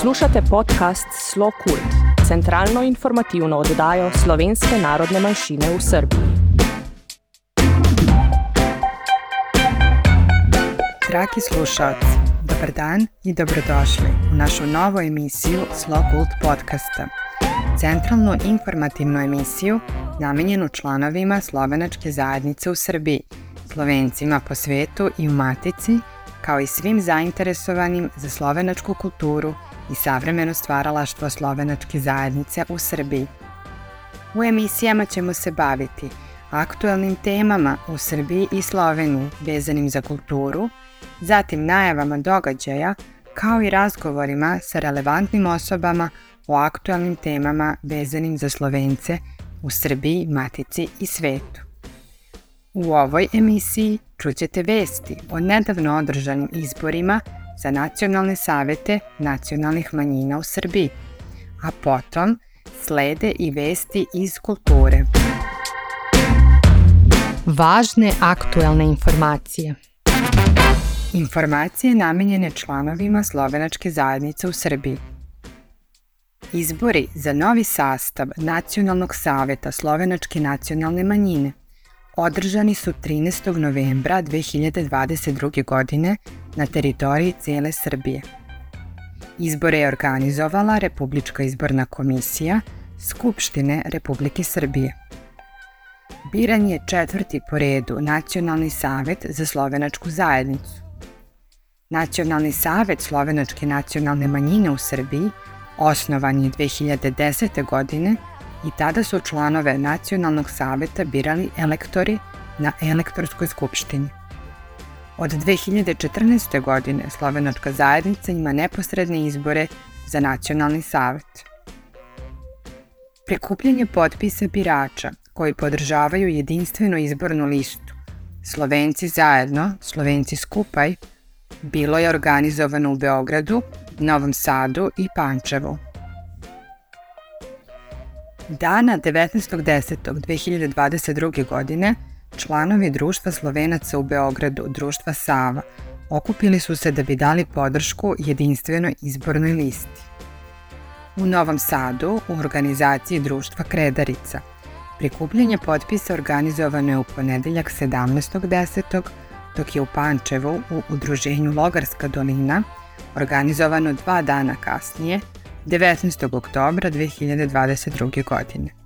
Poslušate podcast Slo Kult, centralno informativno oddajo slovenske narodne manjšine v Srbiji. Dragi slušalci, dober dan in dobrodošli v našo novo emisijo Slo Kult podcasta. Centralno informativno emisijo namenjeno članovima slovenačke zajednice v Srbiji, slovencima po svetu i u Matici, kao i svim zainteresovanim za slovenačku kulturu i savremeno stvaralaštvo slovenačke zajednice u Srbiji. U emisijama ćemo se baviti aktuelnim temama u Srbiji i Sloveniji vezanim za kulturu, zatim najavama događaja, kao i razgovorima sa relevantnim osobama o aktualnim temama vezanim za Slovence u Srbiji, Matici i svetu. U ovoj emisiji čućete vesti o nedavno održanim izborima za nacionalne savete nacionalnih manjina u Srbiji, a potom slede i vesti iz kulture. Važne aktuelne informacije Informacije namenjene članovima slovenačke zajednice u Srbiji. Izbori za novi sastav Nacionalnog saveta slovenačke nacionalne manjine održani su 13. novembra 2022. godine na teritoriji cele Srbije. Izbore je organizovala Republička izborna komisija Skupštine Republike Srbije. Biran je četvrti po redu Nacionalni savet za slovenačku zajednicu. Nacionalni savet slovenačke nacionalne manjine u Srbiji osnovan je 2010. godine i tada su članove Nacionalnog saveta birali elektori na elektorskoj skupštini. Od 2014. godine Slovenačka zajednica ima neposredne izbore za Nacionalni savet. Prikupljanje potpisa birača koji podržavaju jedinstvenu izbornu listu Slovenci zajedno, Slovenci skupaj, bilo je organizovano u Beogradu, Novom Sadu i Pančevu. Dana 19.10.2022. godine članovi Društva Slovenaca u Beogradu, Društva Sava, okupili su se da bi dali podršku jedinstvenoj izbornoj listi. U Novom Sadu, u organizaciji Društva Kredarica, prikupljanje potpisa organizovano je u ponedeljak 17.10. dok je u Pančevu u udruženju Logarska dolina organizovano dva dana kasnije, 19. oktobra 2022. godine.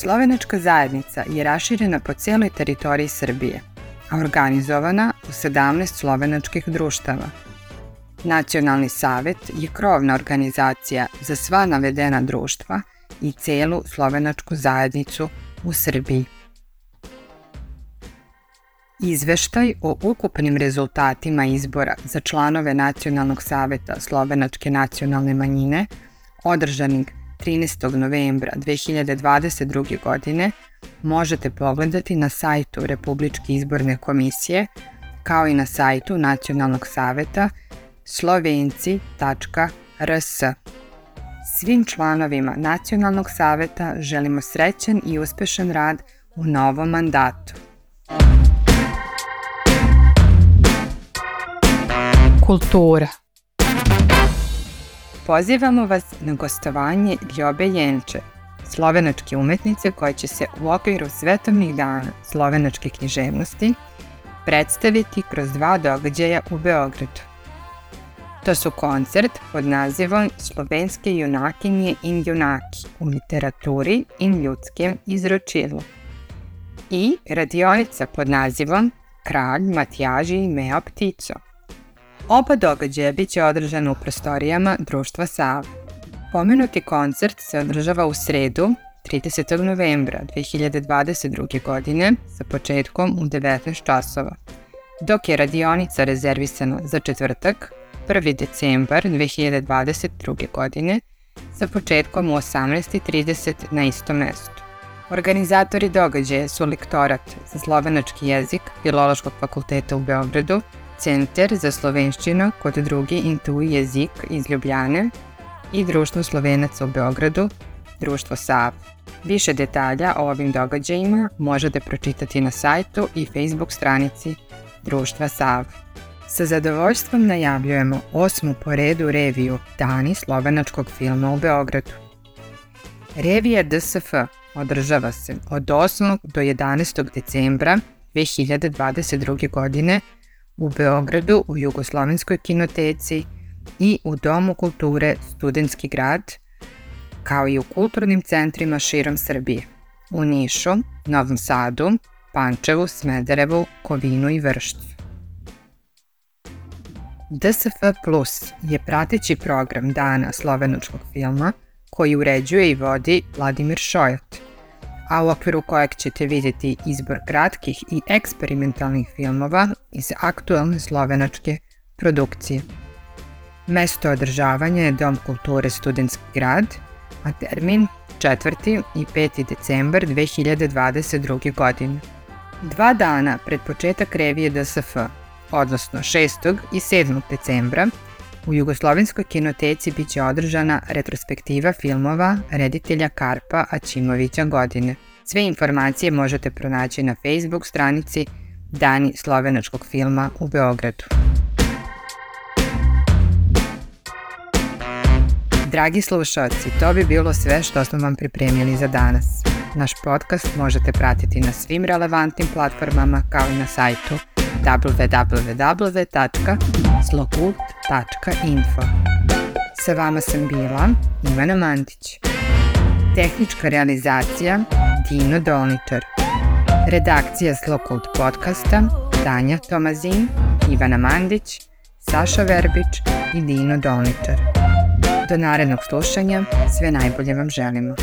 Slovenačka zajednica je raširena po cijeloj teritoriji Srbije, a organizovana u 17 slovenačkih društava. Nacionalni savet je krovna organizacija za sva navedena društva i celu slovenačku zajednicu u Srbiji. Izveštaj o ukupnim rezultatima izbora za članove Nacionalnog saveta Slovenačke nacionalne manjine, održanih 13. novembra 2022. godine, možete pogledati na sajtu Republičke izborne komisije, kao i na sajtu Nacionalnog saveta slovenci.rs. Svim članovima Nacionalnog saveta želimo srećan i uspešan rad u novom mandatu. Kultura Pozivamo vas na gostovanje Ljobe Jenče, slovenačke umetnice koja će se u okviru Svetovnih dana slovenačke književnosti predstaviti kroz dva događaja u Beogradu. To su koncert pod nazivom Slovenske junakinje in junaki u literaturi in ljudskem izročilu i radionica pod nazivom Kralj, Matjaži i Meo Ptico – Oba događaja biće održana u prostorijama Društva Sava. Pomenuti koncert se održava u sredu, 30. novembra 2022. godine sa početkom u 19 časova, dok je radionica rezervisana za četvrtak, 1. decembar 2022. godine sa početkom u 18.30 na istom mestu. Organizatori događaja su lektorat za slovenački jezik Filološkog fakulteta u Beogradu, Centar za slovenščino kod drugi intui jezik iz Ljubljane i Društvo Slovenaca u Beogradu, Društvo SAV. Više detalja o ovim događajima možete pročitati na sajtu i Facebook stranici Društva SAV. Sa zadovoljstvom najavljujemo osmu po redu reviju Dani slovenačkog filma u Beogradu. Revija DSF održava se od 8. do 11. decembra 2022. godine u Beogradu u Jugoslovenskoj kinoteci i u Domu kulture Studenski grad, kao i u kulturnim centrima širom Srbije, u Nišu, Novom Sadu, Pančevu, Smederevu, Kovinu i Vršcu. DSF Plus je prateći program dana slovenačkog filma koji uređuje i vodi Vladimir Šojot, a u okviru kojeg ćete vidjeti izbor kratkih i eksperimentalnih filmova iz aktuelne slovenačke produkcije. Mesto održavanja je Dom kulture Studentski grad, a termin 4. i 5. decembar 2022. godine. Dva dana pred početak revije DSF, odnosno 6. i 7. decembra, u Jugoslovenskoj kinoteci biće održana retrospektiva filmova reditelja Karpa Ačimovića godine. Sve informacije možete pronaći na Facebook stranici Dani slovenačkog filma u Beogradu. Dragi slušalci, to bi bilo sve što smo vam pripremili za danas. Naš podcast možete pratiti na svim relevantnim platformama kao i na sajtu www.slokult.info. Sa vama sam bila Ivana Mantić. Tehnička realizacija Dino Dolničar. Redakcija Slokult podcasta Tanja Tomazin, Ivana Mandić, Saša Verbić i Dino Dolničar. Do narednog slušanja, sve najbolje vam želimo.